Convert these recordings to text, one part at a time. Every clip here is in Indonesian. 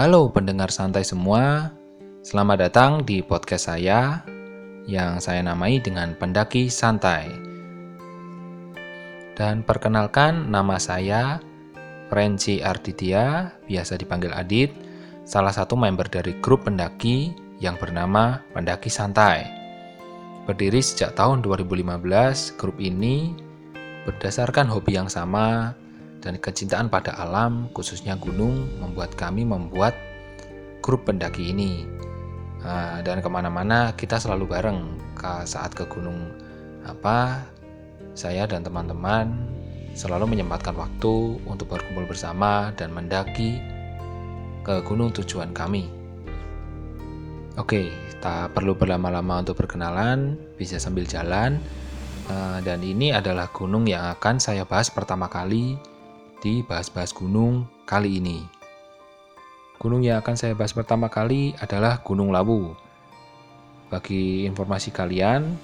Halo pendengar santai semua, selamat datang di podcast saya yang saya namai dengan Pendaki Santai. Dan perkenalkan nama saya Renci Arditya, biasa dipanggil Adit, salah satu member dari grup pendaki yang bernama Pendaki Santai. Berdiri sejak tahun 2015, grup ini berdasarkan hobi yang sama, dan kecintaan pada alam, khususnya gunung, membuat kami membuat grup pendaki ini. Uh, dan ke mana-mana kita selalu bareng saat ke gunung apa saya dan teman-teman selalu menyempatkan waktu untuk berkumpul bersama dan mendaki ke gunung tujuan kami. Oke, tak perlu berlama-lama untuk perkenalan, bisa sambil jalan. Uh, dan ini adalah gunung yang akan saya bahas pertama kali di bahas-bahas gunung kali ini. Gunung yang akan saya bahas pertama kali adalah Gunung Lawu. Bagi informasi kalian,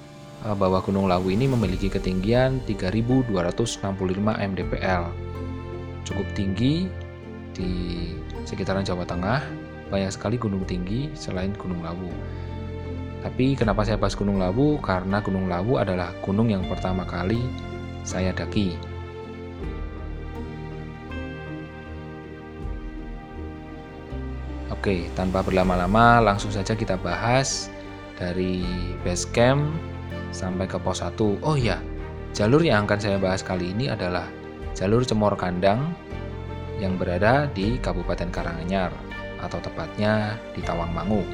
eh, bahwa Gunung Lawu ini memiliki ketinggian 3265 mdpl. Cukup tinggi di sekitaran Jawa Tengah, banyak sekali gunung tinggi selain Gunung Lawu. Tapi kenapa saya bahas Gunung Lawu? Karena Gunung Lawu adalah gunung yang pertama kali saya daki. Oke, tanpa berlama-lama langsung saja kita bahas dari base camp sampai ke pos 1. Oh iya, jalur yang akan saya bahas kali ini adalah jalur Cemor Kandang yang berada di Kabupaten Karanganyar atau tepatnya di Tawangmangu.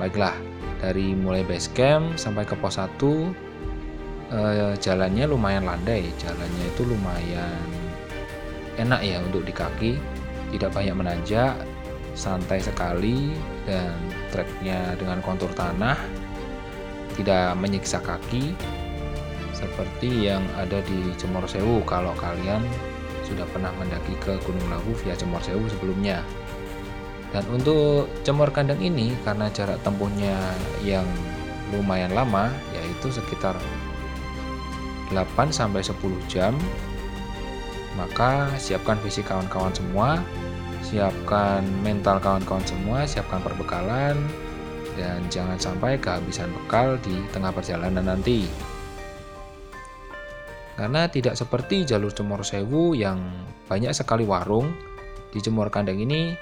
Baiklah, dari mulai base camp sampai ke pos 1 eh, jalannya lumayan landai, jalannya itu lumayan enak ya untuk di kaki, tidak banyak menanjak santai sekali dan treknya dengan kontur tanah tidak menyiksa kaki seperti yang ada di Cemor Sewu. Kalau kalian sudah pernah mendaki ke Gunung Lawu via Cemor Sewu sebelumnya. Dan untuk Cemor Kandang ini karena jarak tempuhnya yang lumayan lama yaitu sekitar 8 sampai 10 jam maka siapkan visi kawan-kawan semua siapkan mental kawan-kawan semua, siapkan perbekalan, dan jangan sampai kehabisan bekal di tengah perjalanan nanti. Karena tidak seperti jalur Cemor Sewu yang banyak sekali warung, di Cemor Kandang ini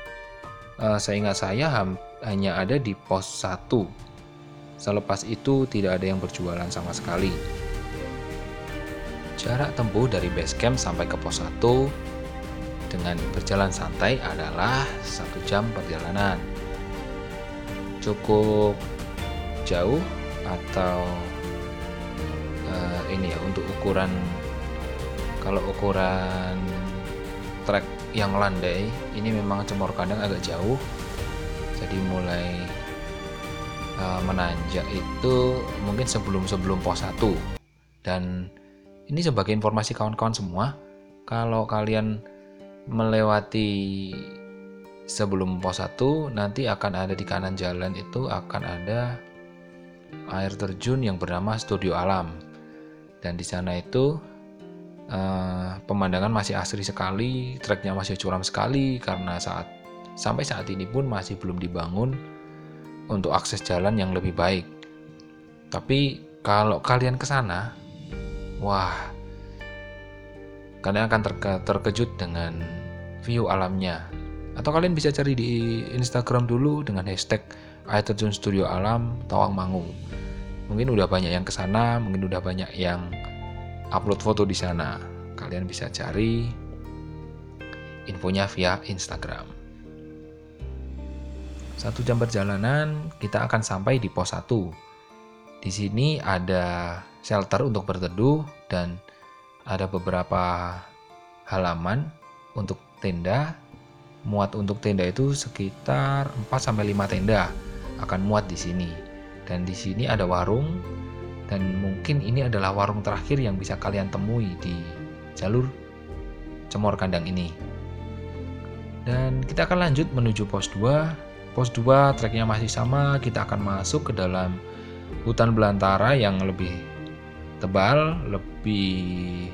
eh, seingat saya hanya ada di pos 1. Selepas itu tidak ada yang berjualan sama sekali. Jarak tempuh dari base camp sampai ke pos 1 dengan berjalan santai adalah satu jam perjalanan. Cukup jauh atau uh, ini ya untuk ukuran kalau ukuran trek yang landai ini memang cemor kandang agak jauh jadi mulai uh, menanjak itu mungkin sebelum sebelum pos 1 dan ini sebagai informasi kawan-kawan semua kalau kalian melewati sebelum pos 1 nanti akan ada di kanan jalan itu akan ada air terjun yang bernama Studio Alam. Dan di sana itu uh, pemandangan masih asri sekali treknya masih curam sekali karena saat sampai saat ini pun masih belum dibangun untuk akses jalan yang lebih baik. Tapi kalau kalian ke sana wah kalian akan terke terkejut dengan view alamnya. Atau kalian bisa cari di Instagram dulu dengan hashtag Air Terjun Studio Alam Tawangmangu. Mungkin udah banyak yang ke sana, mungkin udah banyak yang upload foto di sana. Kalian bisa cari infonya via Instagram. Satu jam perjalanan, kita akan sampai di pos 1. Di sini ada shelter untuk berteduh dan ada beberapa halaman untuk tenda. Muat untuk tenda itu sekitar 4 sampai 5 tenda akan muat di sini. Dan di sini ada warung dan mungkin ini adalah warung terakhir yang bisa kalian temui di jalur Cemor Kandang ini. Dan kita akan lanjut menuju pos 2. Pos 2 treknya masih sama, kita akan masuk ke dalam hutan belantara yang lebih tebal, lebih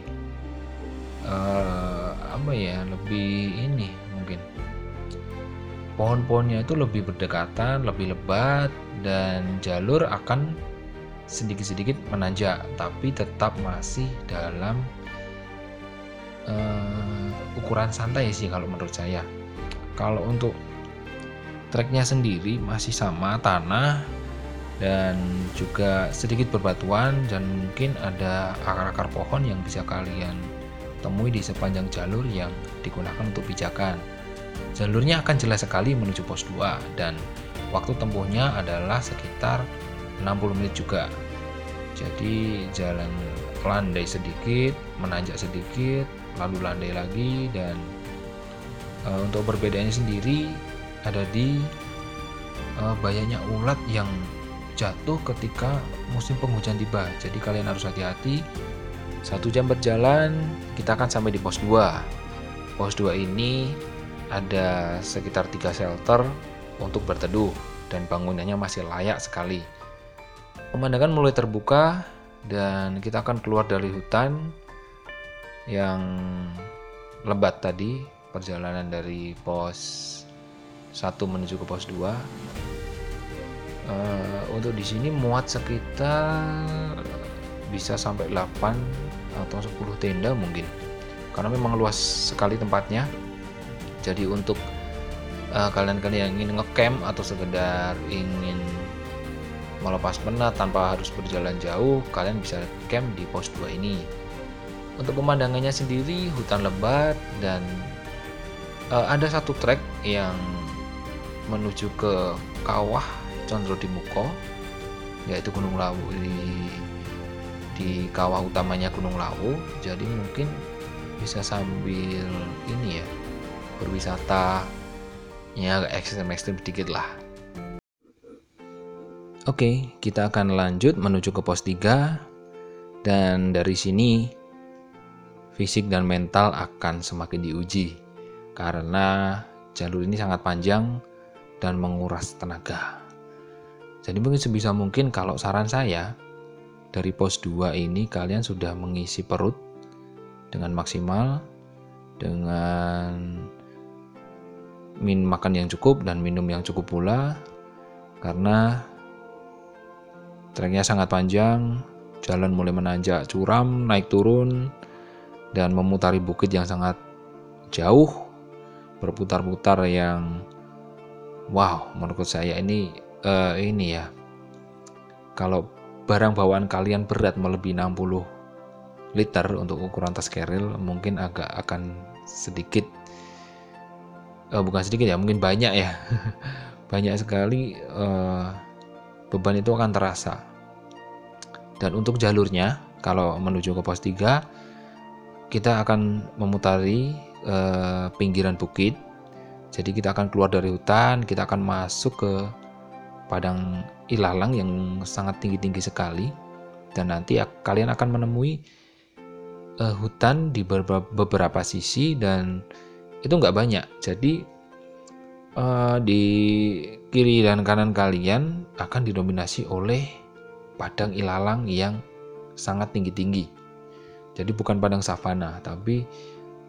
uh, apa ya lebih ini mungkin pohon-pohonnya itu lebih berdekatan, lebih lebat, dan jalur akan sedikit-sedikit menanjak, tapi tetap masih dalam uh, ukuran santai sih kalau menurut saya. Kalau untuk treknya sendiri masih sama tanah dan juga sedikit berbatuan dan mungkin ada akar-akar pohon yang bisa kalian temui di sepanjang jalur yang digunakan untuk pijakan. Jalurnya akan jelas sekali menuju pos 2 dan waktu tempuhnya adalah sekitar 60 menit juga. Jadi jalan landai sedikit, menanjak sedikit, lalu landai lagi dan e, untuk perbedaannya sendiri ada di e, banyaknya ulat yang jatuh ketika musim penghujan tiba. Jadi kalian harus hati-hati. Satu jam berjalan, kita akan sampai di pos 2. Pos 2 ini ada sekitar tiga shelter untuk berteduh dan bangunannya masih layak sekali. Pemandangan mulai terbuka dan kita akan keluar dari hutan yang lebat tadi perjalanan dari pos 1 menuju ke pos 2 uh, untuk di sini muat sekitar bisa sampai 8 atau 10 tenda mungkin. Karena memang luas sekali tempatnya. Jadi untuk uh, kalian-kalian yang ingin ngecamp atau sekedar ingin melepas penat tanpa harus berjalan jauh kalian bisa camp di pos 2 ini. Untuk pemandangannya sendiri hutan lebat dan uh, ada satu trek yang menuju ke kawah Condro di Muko yaitu Gunung Lawu di di kawah utamanya Gunung Lawu. Jadi mungkin bisa sambil ini ya berwisata ya ekstrim-ekstrim sedikit lah. Oke, kita akan lanjut menuju ke pos 3 dan dari sini fisik dan mental akan semakin diuji. Karena jalur ini sangat panjang dan menguras tenaga. Jadi mungkin sebisa mungkin kalau saran saya dari pos 2 ini kalian sudah mengisi perut dengan maksimal dengan min makan yang cukup dan minum yang cukup pula karena treknya sangat panjang, jalan mulai menanjak curam, naik turun dan memutari bukit yang sangat jauh, berputar-putar yang wow, menurut saya ini uh, ini ya. Kalau barang bawaan kalian berat melebihi 60 liter untuk ukuran tas keril mungkin agak akan sedikit. Uh, bukan sedikit ya mungkin banyak ya. Banyak sekali uh, beban itu akan terasa. Dan untuk jalurnya kalau menuju ke pos 3 kita akan memutari uh, pinggiran bukit. Jadi kita akan keluar dari hutan kita akan masuk ke padang ilalang yang sangat tinggi-tinggi sekali. Dan nanti kalian akan menemui uh, hutan di beberapa, sisi dan itu nggak banyak. Jadi uh, di kiri dan kanan kalian akan didominasi oleh padang ilalang yang sangat tinggi-tinggi. Jadi bukan padang savana tapi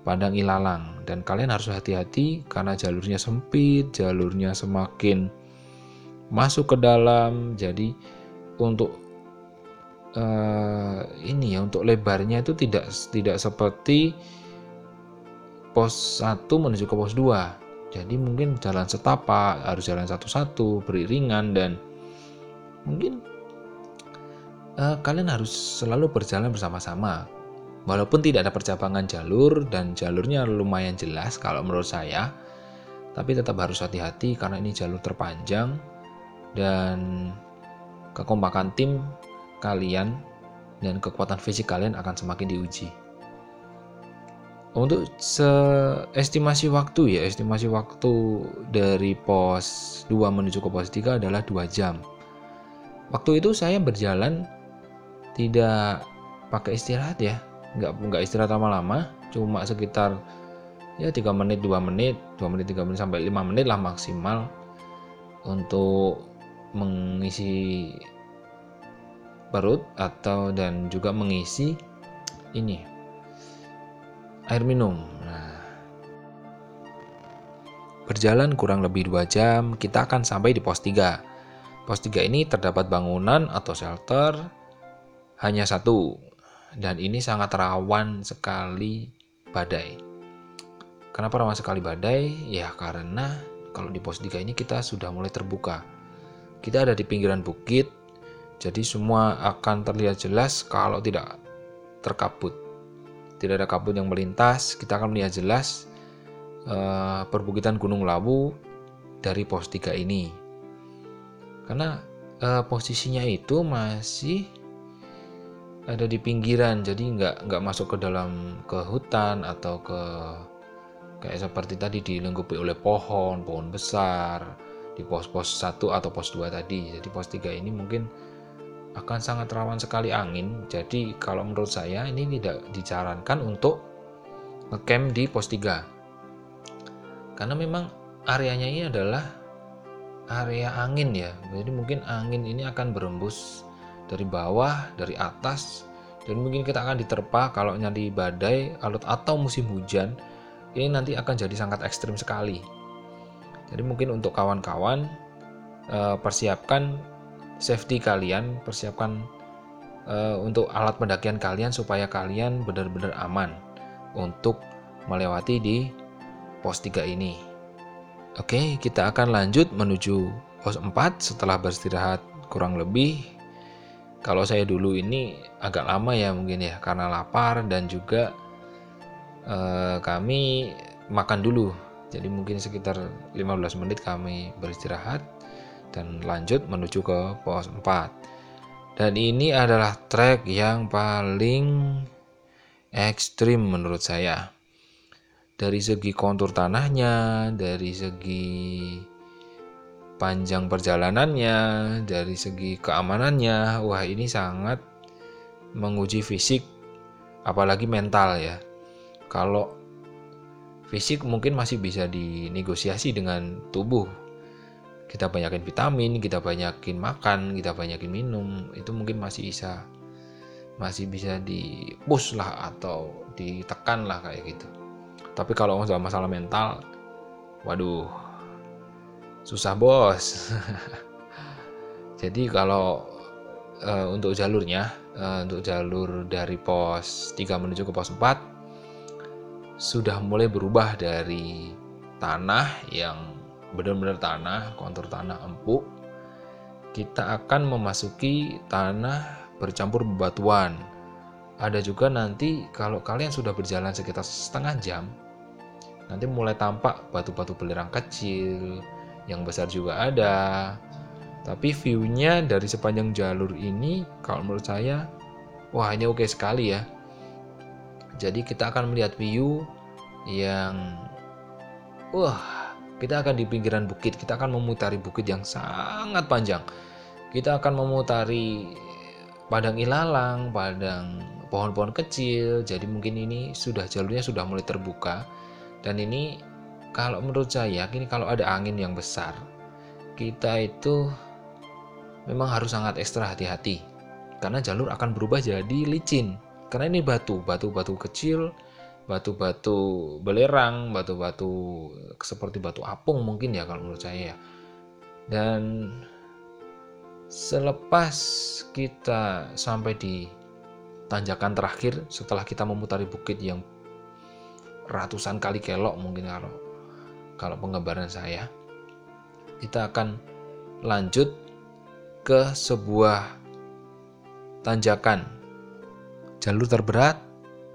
padang ilalang. Dan kalian harus hati-hati karena jalurnya sempit jalurnya semakin masuk ke dalam. Jadi untuk uh, ini ya untuk lebarnya itu tidak tidak seperti pos 1 menuju ke pos 2 jadi mungkin jalan setapak harus jalan satu-satu beriringan dan mungkin uh, kalian harus selalu berjalan bersama-sama. Walaupun tidak ada percabangan jalur dan jalurnya lumayan jelas kalau menurut saya tapi tetap harus hati-hati karena ini jalur terpanjang dan kekompakan tim kalian dan kekuatan fisik kalian akan semakin diuji. Untuk estimasi waktu ya, estimasi waktu dari pos 2 menuju ke pos 3 adalah 2 jam. Waktu itu saya berjalan tidak pakai istirahat ya, nggak nggak istirahat lama-lama, cuma sekitar ya 3 menit 2 menit, 2 menit 3 menit sampai 5 menit lah maksimal untuk mengisi perut atau dan juga mengisi ini air minum. Nah, berjalan kurang lebih 2 jam, kita akan sampai di pos 3. Pos 3 ini terdapat bangunan atau shelter hanya satu, dan ini sangat rawan sekali badai. Kenapa rawan sekali badai? Ya karena kalau di pos 3 ini kita sudah mulai terbuka. Kita ada di pinggiran bukit, jadi semua akan terlihat jelas kalau tidak terkabut. Tidak ada kabut yang melintas, kita akan melihat jelas uh, perbukitan Gunung Lawu dari pos 3 ini. Karena uh, posisinya itu masih ada di pinggiran, jadi nggak nggak masuk ke dalam ke hutan atau ke kayak seperti tadi dilengkapi oleh pohon, pohon besar di pos-pos 1 atau pos 2 tadi. Jadi pos 3 ini mungkin akan sangat rawan sekali angin. Jadi kalau menurut saya ini tidak disarankan untuk ngecamp di pos 3. Karena memang areanya ini adalah area angin ya. Jadi mungkin angin ini akan berembus dari bawah, dari atas dan mungkin kita akan diterpa kalau nyari badai atau musim hujan ini nanti akan jadi sangat ekstrim sekali. Jadi mungkin untuk kawan-kawan eh, persiapkan safety kalian, persiapkan uh, untuk alat pendakian kalian supaya kalian benar-benar aman untuk melewati di pos 3 ini. Oke, kita akan lanjut menuju pos 4 setelah beristirahat kurang lebih kalau saya dulu ini agak lama ya mungkin ya karena lapar dan juga uh, kami makan dulu. Jadi mungkin sekitar 15 menit kami beristirahat dan lanjut menuju ke pos 4 dan ini adalah trek yang paling ekstrim menurut saya. Dari segi kontur tanahnya dari segi panjang perjalanannya dari segi keamanannya wah ini sangat menguji fisik apalagi mental ya. Kalau fisik mungkin masih bisa dinegosiasi dengan tubuh kita banyakin vitamin, kita banyakin makan, kita banyakin minum, itu mungkin masih bisa masih bisa di push lah atau ditekan lah kayak gitu. Tapi kalau soal masalah mental, waduh, susah bos. Jadi kalau uh, untuk jalurnya, uh, untuk jalur dari pos 3 menuju ke pos 4 sudah mulai berubah dari tanah yang benar-benar tanah, kontur tanah empuk, kita akan memasuki tanah bercampur bebatuan. Ada juga nanti kalau kalian sudah berjalan sekitar setengah jam, nanti mulai tampak batu-batu belerang kecil, yang besar juga ada. Tapi view-nya dari sepanjang jalur ini, kalau menurut saya, wah ini oke sekali ya. Jadi kita akan melihat view yang, wah kita akan di pinggiran bukit, kita akan memutari bukit yang sangat panjang. Kita akan memutari padang ilalang, padang pohon-pohon kecil. Jadi mungkin ini sudah jalurnya sudah mulai terbuka. Dan ini kalau menurut saya, ini kalau ada angin yang besar, kita itu memang harus sangat ekstra hati-hati. Karena jalur akan berubah jadi licin. Karena ini batu, batu-batu kecil batu-batu belerang, batu-batu seperti batu apung mungkin ya kalau menurut saya. Dan selepas kita sampai di tanjakan terakhir setelah kita memutari bukit yang ratusan kali kelok mungkin kalau kalau penggambaran saya kita akan lanjut ke sebuah tanjakan jalur terberat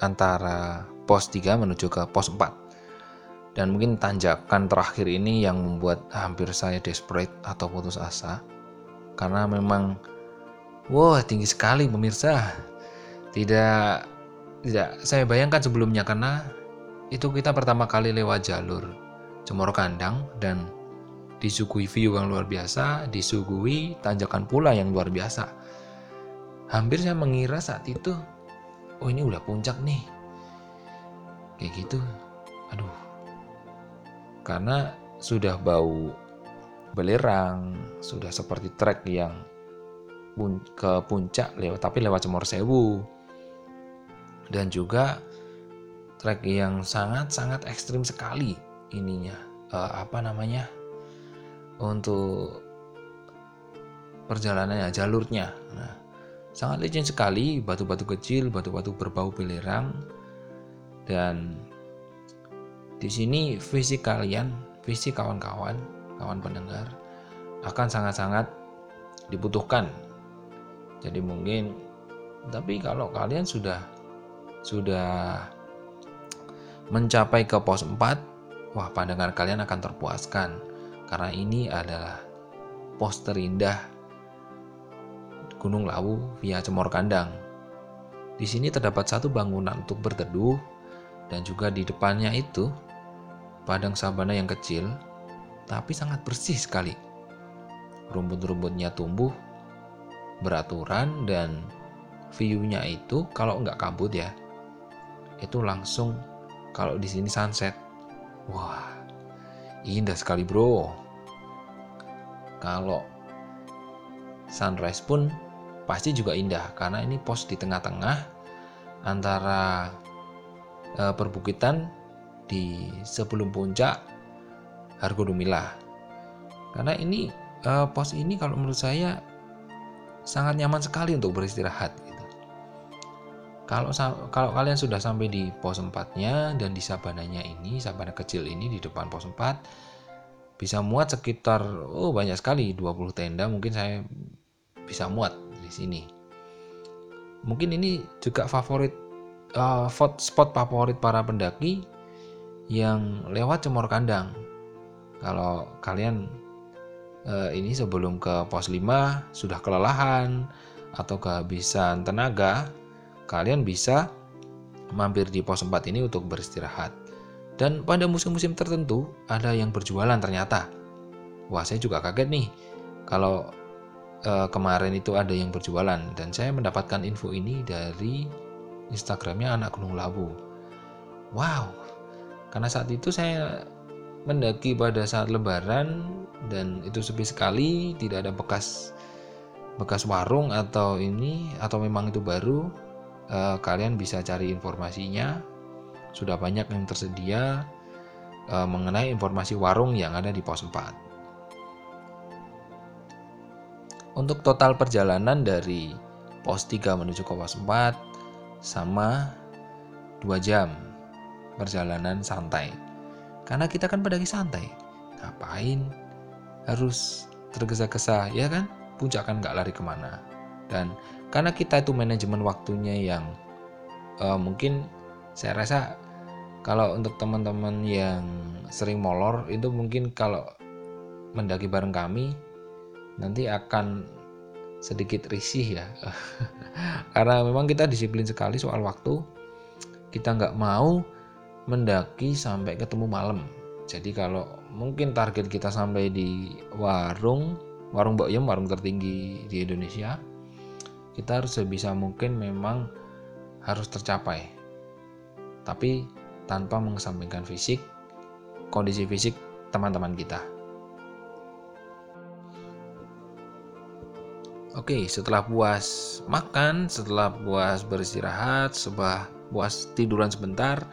antara pos 3 menuju ke pos 4. Dan mungkin tanjakan terakhir ini yang membuat hampir saya desperate atau putus asa. Karena memang wow tinggi sekali pemirsa. Tidak tidak saya bayangkan sebelumnya karena itu kita pertama kali lewat jalur Cemoro Kandang dan disuguhi view yang luar biasa, disuguhi tanjakan pula yang luar biasa. Hampir saya mengira saat itu, oh ini udah puncak nih, kayak gitu. Aduh. Karena sudah bau belerang sudah seperti trek yang ke puncak lewat tapi lewat Cemor Sewu. Dan juga trek yang sangat-sangat ekstrim sekali ininya. Uh, apa namanya? Untuk perjalanannya jalurnya. Nah sangat licin sekali batu-batu kecil batu-batu berbau belerang. Dan di sini visi kalian visi kawan-kawan kawan pendengar akan sangat-sangat dibutuhkan. Jadi mungkin tapi kalau kalian sudah sudah mencapai ke pos 4 wah pandangan kalian akan terpuaskan. Karena ini adalah pos terindah Gunung Lawu via Cemor Kandang. Di sini terdapat satu bangunan untuk berteduh dan juga di depannya itu padang sabana yang kecil tapi sangat bersih sekali. Rumput-rumputnya tumbuh beraturan dan view-nya itu kalau nggak kabut ya itu langsung kalau di sini sunset wah indah sekali bro kalau sunrise pun pasti juga indah karena ini pos di tengah-tengah antara e, perbukitan di sebelum puncak Hargo Dumila. Karena ini e, pos ini kalau menurut saya sangat nyaman sekali untuk beristirahat. Gitu. Kalau kalau kalian sudah sampai di pos 4-nya dan di sabananya ini, sabana kecil ini di depan pos 4 bisa muat sekitar oh banyak sekali 20 tenda mungkin saya bisa muat di sini. Mungkin ini juga favorit uh, spot favorit para pendaki yang lewat Cemor Kandang. Kalau kalian uh, ini sebelum ke pos 5 sudah kelelahan atau kehabisan tenaga, kalian bisa mampir di pos 4 ini untuk beristirahat. Dan pada musim-musim tertentu ada yang berjualan ternyata. Wah, saya juga kaget nih. Kalau uh, kemarin itu ada yang berjualan dan saya mendapatkan info ini dari Instagramnya anak Gunung Lawu. Wow, karena saat itu saya mendaki pada saat Lebaran dan itu sepi sekali, tidak ada bekas bekas warung atau ini atau memang itu baru. Uh, kalian bisa cari informasinya. Sudah banyak yang tersedia uh, mengenai informasi warung yang ada di pos 4. Untuk total perjalanan dari pos 3 menuju ke pos 4 sama 2 jam perjalanan santai. Karena kita kan pedagi santai. Ngapain harus tergesa-gesa ya kan? Puncak kan nggak lari ke mana. Dan karena kita itu manajemen waktunya yang uh, mungkin saya rasa kalau untuk teman-teman yang sering molor itu mungkin kalau mendaki bareng kami nanti akan sedikit risih ya. Karena memang kita disiplin sekali soal waktu. Kita nggak mau mendaki sampai ketemu malam. Jadi kalau mungkin target kita sampai di warung warung Mbak Yem warung tertinggi di Indonesia kita harus sebisa mungkin memang harus tercapai. Tapi tanpa mengesampingkan fisik kondisi fisik teman-teman kita Oke, setelah puas makan, setelah puas beristirahat, setelah puas tiduran sebentar,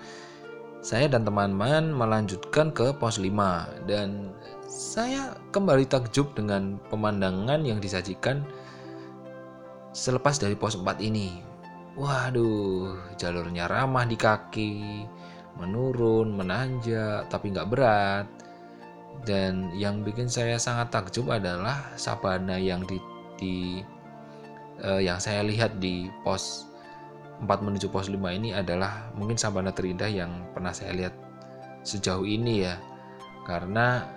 saya dan teman-teman melanjutkan ke pos 5 dan saya kembali takjub dengan pemandangan yang disajikan selepas dari pos 4 ini. Waduh, jalurnya ramah di kaki, menurun, menanjak, tapi nggak berat. Dan yang bikin saya sangat takjub adalah sabana yang di di uh, yang saya lihat di pos 4 menuju pos 5 ini adalah mungkin sabana terindah yang pernah saya lihat sejauh ini ya. Karena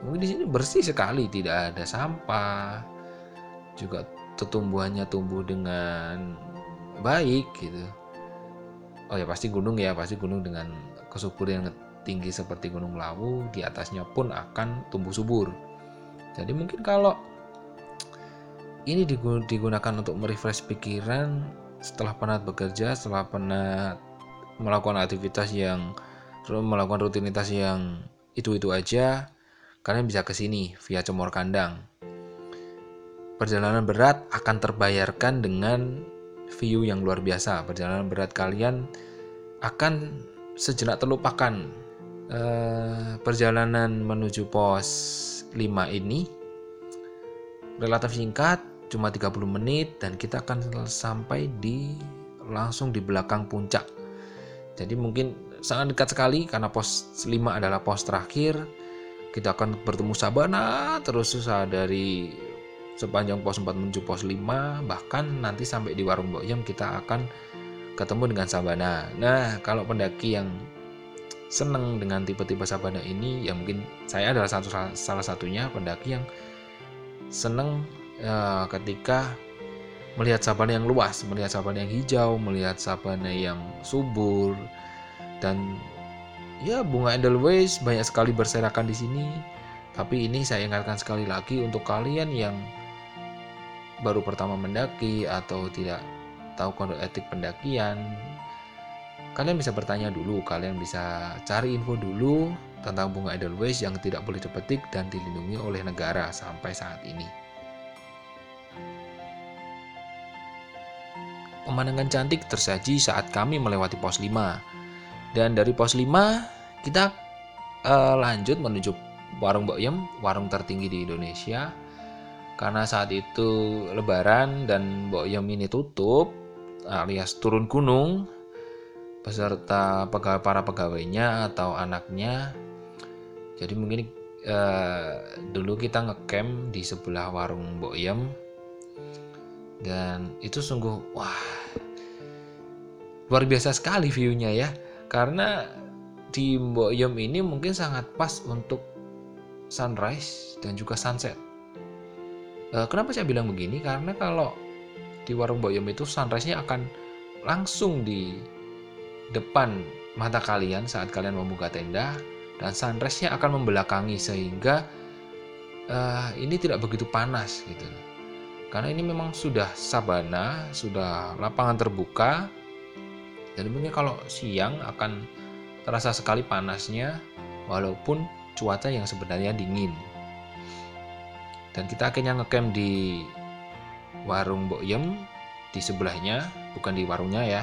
mungkin di sini bersih sekali tidak ada sampah juga tumbuhannya tumbuh dengan baik gitu. Oh ya pasti gunung ya pasti gunung dengan kesuburan yang tinggi seperti gunung lawu di atasnya pun akan tumbuh subur. Jadi mungkin kalau ini digunakan untuk merefresh pikiran setelah penat bekerja, setelah penat melakukan aktivitas yang melakukan rutinitas yang itu-itu aja, kalian bisa ke sini via Cemor Kandang. Perjalanan berat akan terbayarkan dengan view yang luar biasa. Perjalanan berat kalian akan sejenak terlupakan eh, perjalanan menuju pos 5 ini relatif singkat cuma 30 menit dan kita akan sampai di langsung di belakang puncak. Jadi mungkin sangat dekat sekali karena pos 5 adalah pos terakhir. Kita akan bertemu Sabana terus susah dari sepanjang pos 4 menuju pos 5 bahkan nanti sampai di warung Boyem kita akan ketemu dengan Sabana. Nah kalau pendaki yang seneng dengan tipe-tipe sabana ini ya mungkin saya adalah satu salah satunya pendaki yang seneng uh, ketika melihat sabana yang luas, melihat sabana yang hijau, melihat sabana yang subur dan ya bunga edelweiss banyak sekali berserakan di sini. Tapi ini saya ingatkan sekali lagi untuk kalian yang baru pertama mendaki atau tidak tahu kode etik pendakian kalian bisa bertanya dulu, kalian bisa cari info dulu tentang bunga Edelweiss yang tidak boleh dipetik dan dilindungi oleh negara sampai saat ini. Pemandangan cantik tersaji saat kami melewati pos 5. Dan dari pos 5 kita uh, lanjut menuju warung Boyem, warung tertinggi di Indonesia. Karena saat itu lebaran dan Boyem ini tutup alias turun gunung beserta pegawai para pegawainya atau anaknya. Jadi mungkin eh, dulu kita ngecamp di sebelah warung Boyem dan itu sungguh wah luar biasa sekali viewnya ya karena di Boyem ini mungkin sangat pas untuk sunrise dan juga sunset. Eh, kenapa saya bilang begini? Karena kalau di warung Boyem itu sunrise-nya akan langsung di depan mata kalian saat kalian membuka tenda dan sunrise-nya akan membelakangi sehingga uh, ini tidak begitu panas gitu. Karena ini memang sudah sabana, sudah lapangan terbuka. Jadi mungkin kalau siang akan terasa sekali panasnya walaupun cuaca yang sebenarnya dingin. Dan kita akhirnya ngecamp di warung Boyem di sebelahnya, bukan di warungnya ya,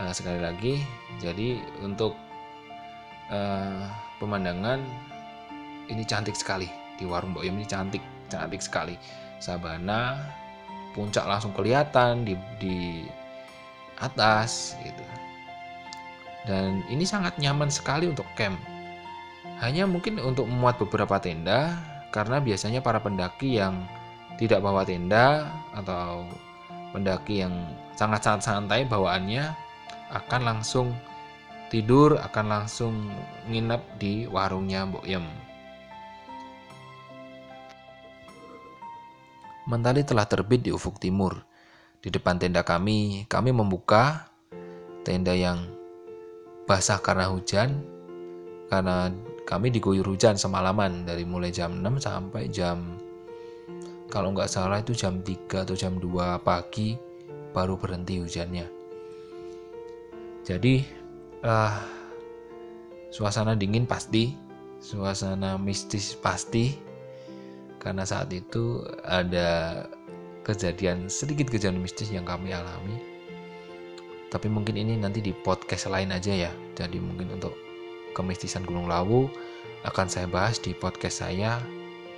uh, sekali lagi jadi untuk uh, pemandangan ini cantik sekali di warung Mbok Yem ini cantik cantik sekali sabana puncak langsung kelihatan di di atas gitu dan ini sangat nyaman sekali untuk camp hanya mungkin untuk memuat beberapa tenda karena biasanya para pendaki yang tidak bawa tenda atau pendaki yang sangat-sangat santai bawaannya akan langsung tidur, akan langsung nginep di warungnya Mbok Yem. Mentari telah terbit di ufuk timur. Di depan tenda kami, kami membuka tenda yang basah karena hujan, karena kami diguyur hujan semalaman dari mulai jam 6 sampai jam kalau nggak salah itu jam 3 atau jam 2 pagi baru berhenti hujannya. Jadi uh, suasana dingin pasti, suasana mistis pasti, karena saat itu ada kejadian sedikit kejadian mistis yang kami alami. Tapi mungkin ini nanti di podcast lain aja ya. Jadi mungkin untuk kemistisan Gunung Lawu akan saya bahas di podcast saya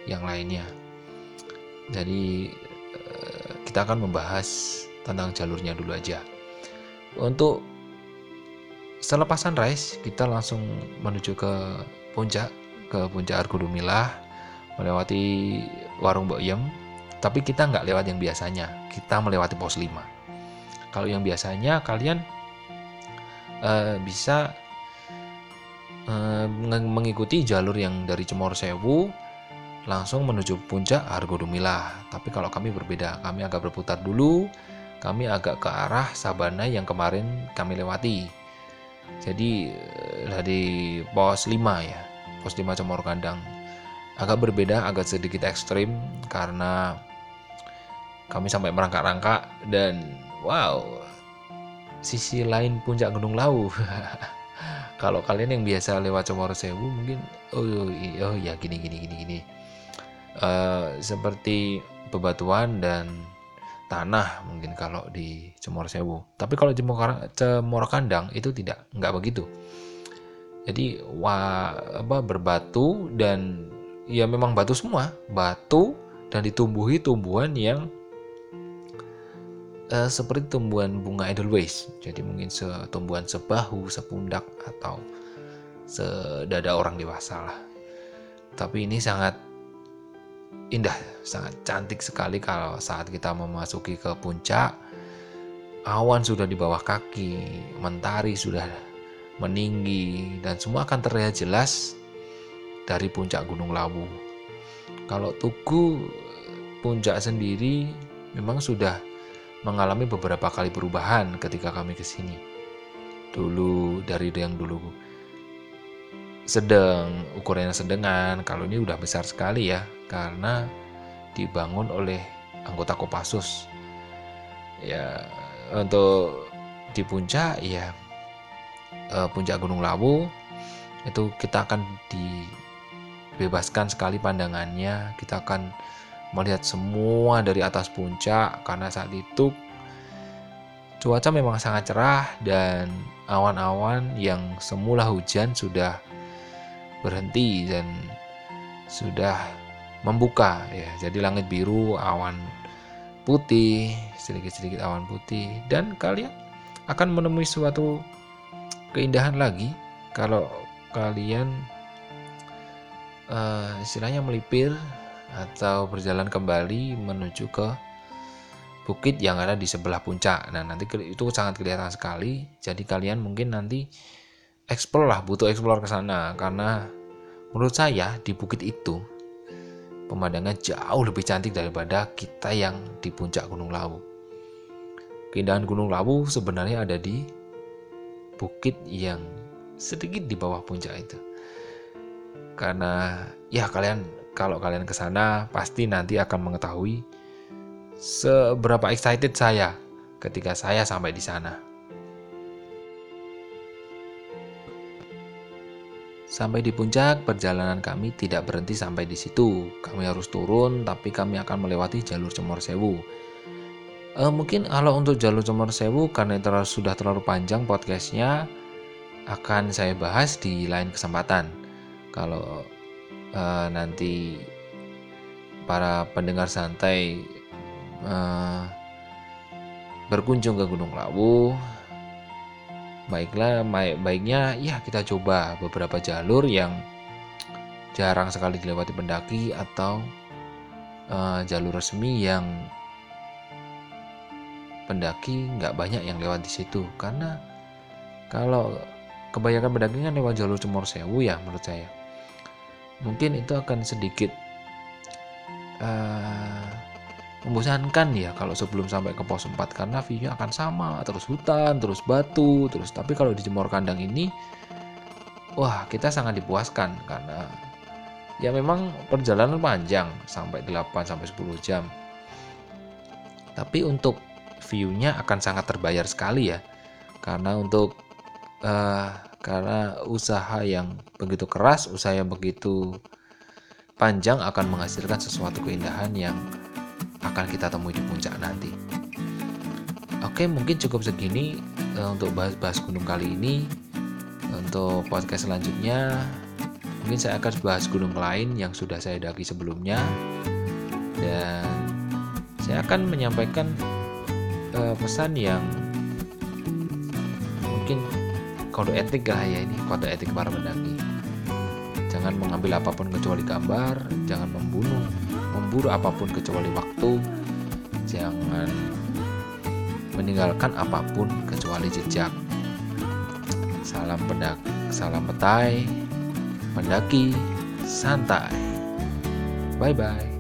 yang lainnya. Jadi eh, kita akan membahas tentang jalurnya dulu aja. Untuk Selepas sunrise, kita langsung menuju ke puncak, ke puncak Argudumilah, melewati warung Mbok Yem. Tapi kita nggak lewat yang biasanya, kita melewati pos 5. Kalau yang biasanya kalian uh, bisa uh, mengikuti jalur yang dari Cemor Sewu langsung menuju puncak Argodumilah. Tapi kalau kami berbeda, kami agak berputar dulu, kami agak ke arah Sabana yang kemarin kami lewati jadi dari eh, pos 5 ya pos 5 Cemoro Kandang agak berbeda agak sedikit ekstrim karena kami sampai merangkak-rangkak dan wow sisi lain puncak Gunung Lawu kalau kalian yang biasa lewat Cemoro Sewu mungkin oh, oh ya gini gini gini gini uh, seperti bebatuan dan tanah mungkin kalau di Cemoro Sewu. Tapi kalau Cemoro Kandang itu tidak, nggak begitu. jadi wah apa berbatu dan ya memang batu semua. Batu dan ditumbuhi tumbuhan yang uh, seperti tumbuhan bunga edelweiss. Jadi mungkin tumbuhan sebahu sepundak atau sedada orang dewasa lah. Tapi ini sangat indah sangat cantik sekali kalau saat kita memasuki ke puncak awan sudah di bawah kaki mentari sudah meninggi dan semua akan terlihat jelas dari puncak Gunung Lawu kalau Tugu puncak sendiri memang sudah mengalami beberapa kali perubahan ketika kami ke sini. Dulu dari yang dulu sedang ukurannya sedengan, kalau ini udah besar sekali ya karena dibangun oleh anggota Kopassus. Ya untuk di puncak ya eh, puncak Gunung Lawu itu kita akan dibebaskan sekali pandangannya, kita akan melihat semua dari atas puncak karena saat itu cuaca memang sangat cerah dan awan-awan yang semula hujan sudah berhenti dan sudah membuka ya. Jadi langit biru awan putih sedikit-sedikit awan putih. Dan kalian akan menemui suatu keindahan lagi. Kalau kalian uh, istilahnya melipir atau berjalan kembali menuju ke bukit yang ada di sebelah puncak. Nah, nanti itu sangat kelihatan sekali. Jadi kalian mungkin nanti explore lah, butuh explore ke sana karena menurut saya di bukit itu pemandangan jauh lebih cantik daripada kita yang di puncak Gunung Lawu. Keindahan Gunung Lawu sebenarnya ada di bukit yang sedikit di bawah puncak itu. Karena ya kalian kalau kalian ke sana pasti nanti akan mengetahui seberapa excited saya ketika saya sampai di sana. Sampai di puncak, perjalanan kami tidak berhenti sampai di situ. Kami harus turun, tapi kami akan melewati jalur Cemor Sewu. E, mungkin kalau untuk jalur Cemor Sewu, karena terlalu, sudah terlalu panjang podcastnya, akan saya bahas di lain kesempatan. Kalau uh, nanti para pendengar santai uh, berkunjung ke Gunung Lawu baiklah baik baiknya ya kita coba beberapa jalur yang jarang sekali dilewati pendaki atau uh, jalur resmi yang pendaki nggak banyak yang lewat di situ. Karena kalau kebanyakan pendaki kan lewat jalur Cemor Sewu ya menurut saya mungkin itu akan sedikit uh, membosankan ya kalau sebelum sampai ke pos 4 karena view-nya akan sama terus hutan terus batu terus tapi kalau di Jemor Kandang ini wah kita sangat dipuaskan karena ya memang perjalanan panjang sampai 8 sampai 10 jam. Tapi untuk view-nya akan sangat terbayar sekali ya karena untuk uh, karena usaha yang begitu keras, usaha yang begitu panjang akan menghasilkan sesuatu keindahan yang akan kita temui di puncak nanti. Oke, mungkin cukup segini uh, untuk bahas-bahas gunung kali ini. Untuk podcast selanjutnya, mungkin saya akan bahas gunung lain yang sudah saya daki sebelumnya, dan saya akan menyampaikan uh, pesan yang mungkin kode etik lah ya ini? Kode etik para pendaki. Jangan mengambil apa pun kecuali gambar jangan membunuh memburu apa pun kecuali waktu. Jangan meninggalkan apa pun kecuali jejak. Salam pendak salam petai pendaki santai. Bye bye